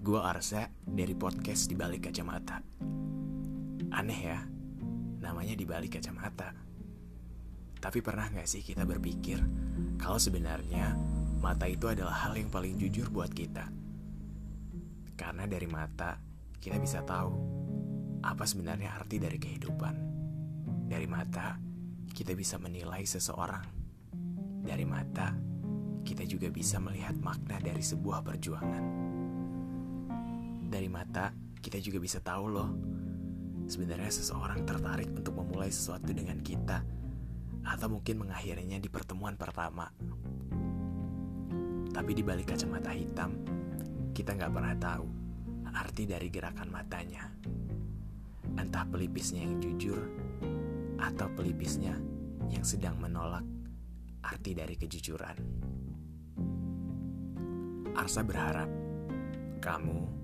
Gue Arsa dari podcast Di Balik Kacamata. Aneh ya, namanya Di Balik Kacamata. Tapi pernah gak sih kita berpikir kalau sebenarnya mata itu adalah hal yang paling jujur buat kita? Karena dari mata kita bisa tahu apa sebenarnya arti dari kehidupan. Dari mata kita bisa menilai seseorang. Dari mata kita juga bisa melihat makna dari sebuah perjuangan. Mata kita juga bisa tahu loh sebenarnya seseorang tertarik untuk memulai sesuatu dengan kita atau mungkin mengakhirinya di pertemuan pertama. Tapi di balik kacamata hitam, kita nggak pernah tahu arti dari gerakan matanya. Entah pelipisnya yang jujur atau pelipisnya yang sedang menolak arti dari kejujuran. Arsa berharap kamu,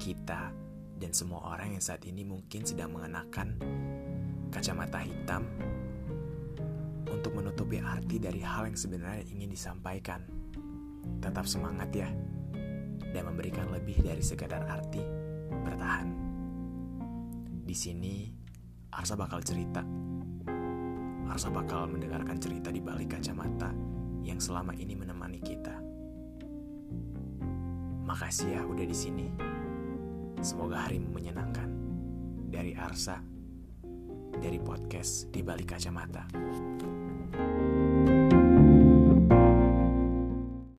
kita, dan semua orang yang saat ini mungkin sedang mengenakan kacamata hitam untuk menutupi arti dari hal yang sebenarnya ingin disampaikan. Tetap semangat ya, dan memberikan lebih dari sekadar arti bertahan. Di sini, Arsa bakal cerita. Arsa bakal mendengarkan cerita di balik kacamata yang selama ini menemani kita. Makasih ya udah di sini. Semoga harimu menyenangkan. Dari Arsa, dari podcast di balik kacamata.